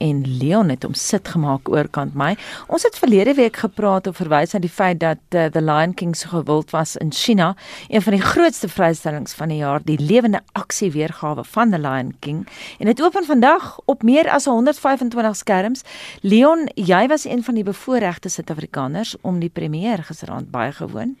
en Leon het hom sit gemaak oorkant my. Ons het verlede week gepraat of verwys na die feit dat uh, The Lion King so gewild was in China, een van die grootste vrystellings van die jaar, die lewende aksie weergawe van The Lion King. En dit open vandag op meer as 125 skerms. Leon, jy was een van die bevoorregte Suid-Afrikaners om die premier gisteraand baie gewoon.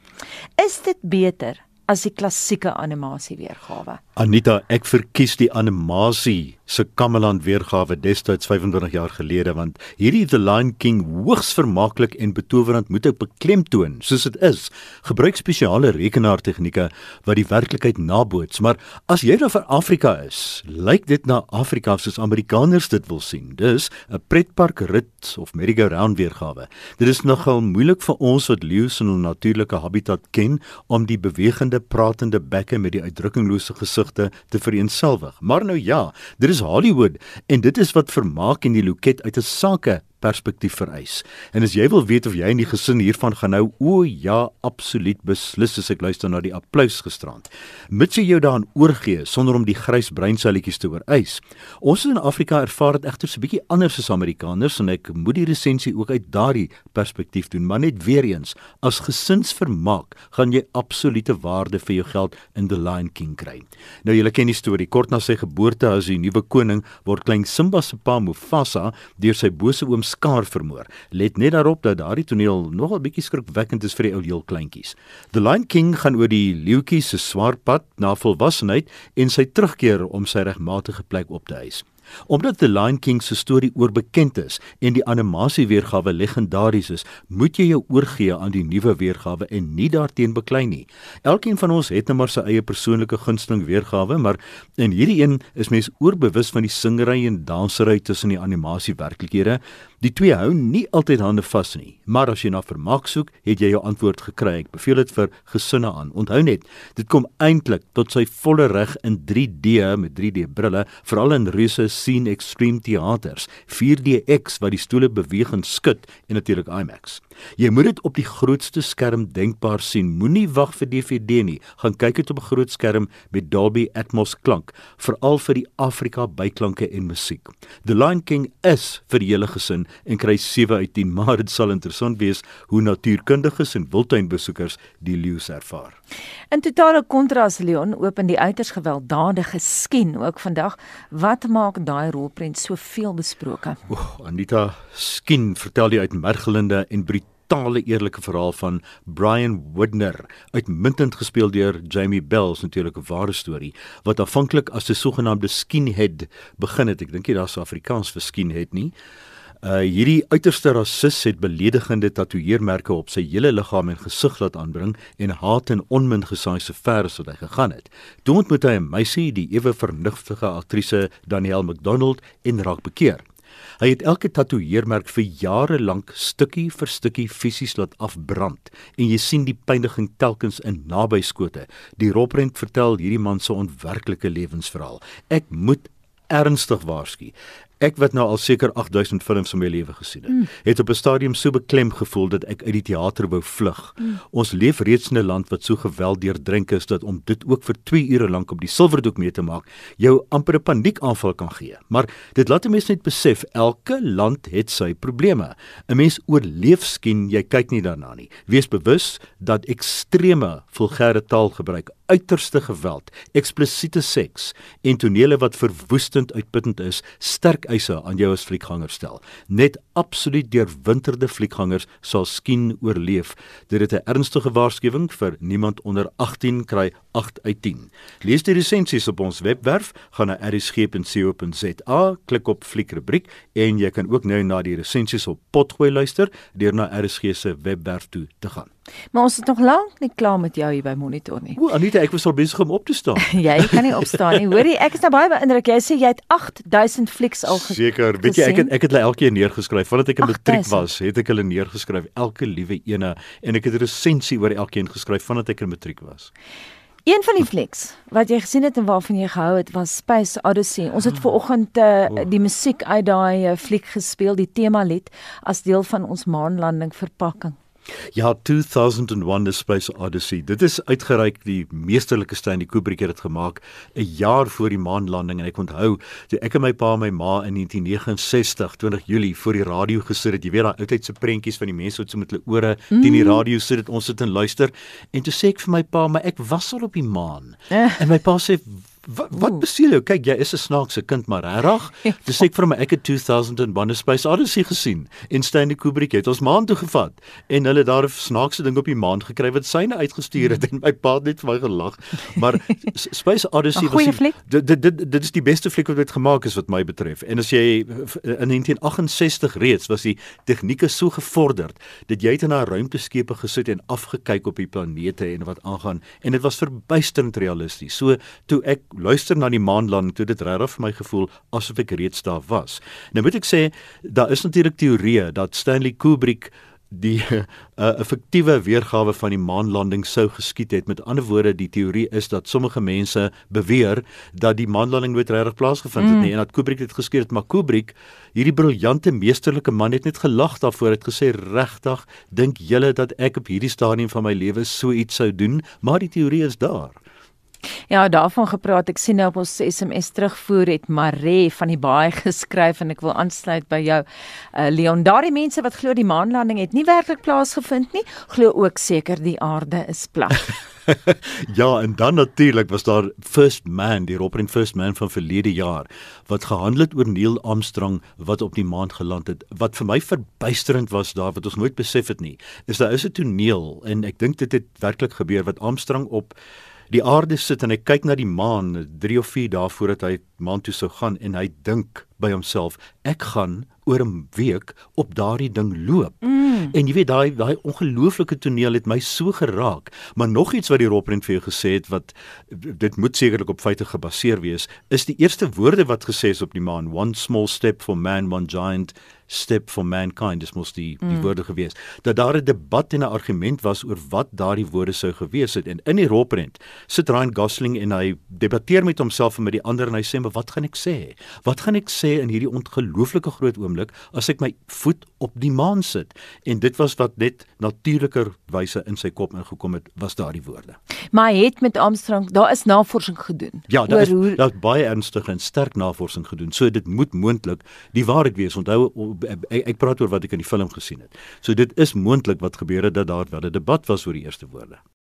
Is dit beter as die klassieke animasie weergawe? Anita, ek verkies die animasie se Kameland weergawe destyds 25 jaar gelede want hierdie The Lion King hoogs vermaaklik en betowerend moet ek beklemtoon soos dit is gebruik spesiale rekenaartegnieke wat die werklikheid naboots. Maar as jy dan vir Afrika is lyk dit na Afrika soos Amerikaners dit wil sien. Dis 'n pretpark rit of merry-go-round weergawe. Dit is nogal moeilik vir ons wat leeu's in hul natuurlike habitat ken om die bewegende pratende bekke met die uitdrukkinglose gesigte te vereenselwig. Maar nou ja dit is Hollywood. En dit is wat vermaak en die loket uit 'n sake perspektief vereis. En as jy wil weet of jy in die gesin hiervan gaan hou, o ja, absoluut beslis as ek luister na die applous gisterand. Mits jy jou daaraan oorgee sonder om die grys breinselletjies te ooreis. Ons in Afrika ervaar dit egter so 'n bietjie anders as Amerikaners en ek moet die resensie ook uit daardie perspektief doen, maar net weer eens, as gesinsvermaak gaan jy absolute waarde vir jou geld in The Lion King kry. Nou julle ken die storie, kort na sy geboorte as die nuwe koning word klein Simba se pa Mufasa deur sy bose oom skaar vermoor. Let net daarop dat daardie toneel nogal bietjie skrikwekkend is vir die ou heel kleintjies. The Lion King gaan oor die leeuetjie se swaar pad na volwassenheid en sy terugkeer om sy regmatige plek op te eis. Omdat The Lion King se storie oorbekend is en die animasie weergawe legendaries is, moet jy jou oorgee aan die nuwe weergawe en nie daarteen beklei nie. Elkeen van ons het net nou maar sy eie persoonlike gunsteling weergawe, maar in hierdie een is mens oorbewus van die singery en dansery tussen die animasie werklikhede. Die twee hou nie altyd hande vas nie, maar as jy na vermaak soek, het jy jou antwoord gekry. Ek beveel dit vir gesinne aan. Onthou net, dit kom eintlik tot sy volle reg in 3D met 3D brille, veral in reuse Scene Extreme Theaters, 4DX wat die stoele beweeg en skud en natuurlik IMAX. Jy moet dit op die grootste skerm denkbaar sien. Moenie wag vir DVD nie. Gaan kyk dit op 'n groot skerm met Dolby Atmos klank, veral vir die Afrika byklanke en musiek. The Lion King is vir die hele gesin en kry 7 uit 10, maar dit sal interessant wees hoe natuurkundiges en wildtuinbesoekers die leeu ervaar. In totale kontras Leon open die uiters gewelddadige skien ook vandag. Wat maak daai rolprent soveel besproke? O, Anita, skien vertel die uitmergelende en brutale eerlike verhaal van Brian Woodner, uitmuntend gespeel deur Jamie Bell, is natuurlik 'n ware storie wat aanvanklik as 'n sogenaamde skinhead begin het. Ek dink jy daar's Afrikaans vir skinhead nie. Uh hierdie uiterste rasis het beledigende tatoeëermerke op sy hele liggaam en gesig laat aanbring en haat en onmin gesaai so ver as wat hy gegaan het. Toe ontmoet hy 'n meisie, die ewe vernuftige aktrise Danielle McDonald en raak bekeer. Hy het elke tatoeëermerk vir jare lank stukkie vir stukkie fisies laat afbrand en jy sien die pyniging telkens in nabyskote. Die roprent vertel hierdie man se onwerklike lewensverhaal. Ek moet ernstig waarsku. Ek wat nou al seker 8000 films in my lewe gesien het, mm. het op 'n stadium so beklem gevoel dat ek uit die teater wou vlug. Mm. Ons leef reeds in 'n land wat so gewelddeurdrink is dat om dit ook vir 2 ure lank op die silwerdoek mee te maak, jou amper 'n paniekaanval kan gee. Maar dit laat 'n mens net besef elke land het sy probleme. 'n Mens oorleef skien, jy kyk nie daarna nie. Wees bewus dat ekstreme vulgêre taal gebruik uiterste geweld, eksplisiete seks en tonele wat verwoestend uitputtend is, sterk eise aan jou as fliekganger stel. Net absoluut deurwinterde fliekgangers sal skien oorleef. Dit is 'n ernstige waarskuwing vir niemand onder 18 kry 8 uit 10. Lees die resensies op ons webwerf, gaan na rsg.co.za, klik op fliekrubriek en jy kan ook nou na die resensies op potgooi luister deur na RSG se webwerf toe te gaan. Maar ons is nog lank nie klaar met jou hier by monitor nie. O Anita, ek was al besig om op te staan. jy kan nie opstaan nie. Hoorie, ek is nou baie beïndruk. Jy sê jy het 8000 flieks al gesien. Seker, weet jy ek het ek het hulle elkeen neergeskryf. Vandat ek in matriek was, het ek hulle neergeskryf, elke liewe ene en ek het 'n resensie oor elkeen geskryf vandat ek in matriek was. Een van die flieks wat jy gesien het en waarvan jy gehou het was Space Odyssey. Ons het ver oggend uh, die musiek uit daai uh, fliek gespeel, die tema lied as deel van ons maanlanding verpakking. Ja, 2001 The Space Odyssey. Dit is uitgereik die meesterlike Stanley Kubrick het dit gemaak 'n jaar voor die maanlanding en ek onthou toe ek en my pa en my ma in 1969 20 Julie voor die radio gesit het. Jy weet daai oudheidse prentjies van die mense wat so met hulle ore mm. teen die radio sit dit ons sit en luister en toe sê ek vir my pa, maar ek was al op die maan. en my pa sê Wat wat besiel jou? Kyk, jy is 'n snaakse kind, maar regtig? Dis ek vir my ek het 2001 Space Odyssey gesien en Stanley Kubrick het ons maan toe gevat en hulle daar 'n snaakse ding op die maan gekry wat syne uitgestuur het en my pa het net vir my gelag. Maar Space Odyssey was dit, dit dit dit is die beste fliek wat ooit gemaak is wat my betref. En as jy in 1968 reeds was die tegnieke so gevorderd dat jy het in 'n ruimteskepe gesit en afgekyk op die planete en wat aangaan en dit was verbuisterend realisties. So toe ek luister na die maanlanding toe dit regtig vir my gevoel asof ek reeds daar was. Nou moet ek sê daar is natuurlik teorieë dat Stanley Kubrick die 'n uh, effektiewe weergawe van die maanlanding sou geskied het. Met ander woorde, die teorie is dat sommige mense beweer dat die maanlanding nooit regtig plaasgevind het mm. nie en dat Kubrick dit geskeur het, maar Kubrick, hierdie briljante meesterlike man het net gelag daarvoor het gesê regtig, dink julle dat ek op hierdie stadium van my lewe so iets sou doen? Maar die teorie is daar. Ja, daarvan gepraat. Ek sien nou op ons SMS terugvoer het Mare van die Baai geskryf en ek wil aansluit by jou. Uh, Leon, daardie mense wat glo die maanlanding het nie werklik plaasgevind nie, glo ook seker die aarde is plat. ja, en dan natuurlik was daar First Man, die Robin First Man van verlede jaar wat gehandel het oor Neil Armstrong wat op die maan geland het. Wat vir my verbuisterend was daar wat ons nooit besef het nie, is daar is 'n toneel en ek dink dit het werklik gebeur wat Armstrong op die aarde sit en hy kyk na die maan 3 of 4 dae voordat hy maan toe sou gaan en hy dink by homself ek gaan oor 'n week op daardie ding loop. Mm. En jy weet daai daai ongelooflike toneel het my so geraak. Maar nog iets wat die Roprent vir jou gesê het wat dit moet sekerlik op feite gebaseer wees, is die eerste woorde wat gesê is op die maan, one small step for man, one giant step for mankind dis mos die die mm. woorde gewees dat daar 'n debat en 'n argument was oor wat daardie woorde sou gewees het en in die Roprent sit Ryan Gosling en hy debatteer met homself en met die ander en hy sê maar wat gaan ek sê wat gaan ek sê in hierdie ongelooflike groot oomblik as ek my voet op die maan sit en dit was wat net natuurliker wyse in sy kop ingekom het was daardie woorde. Maar hy het met Armstrong, daar is navorsing gedoen. Ja, daar is hoe... daar baie ernstige en sterk navorsing gedoen. So dit moet moontlik die waarheid wees. Onthou ek, ek praat oor wat ek in die film gesien het. So dit is moontlik wat gebeur het dat daar wel 'n debat was oor die eerste woorde.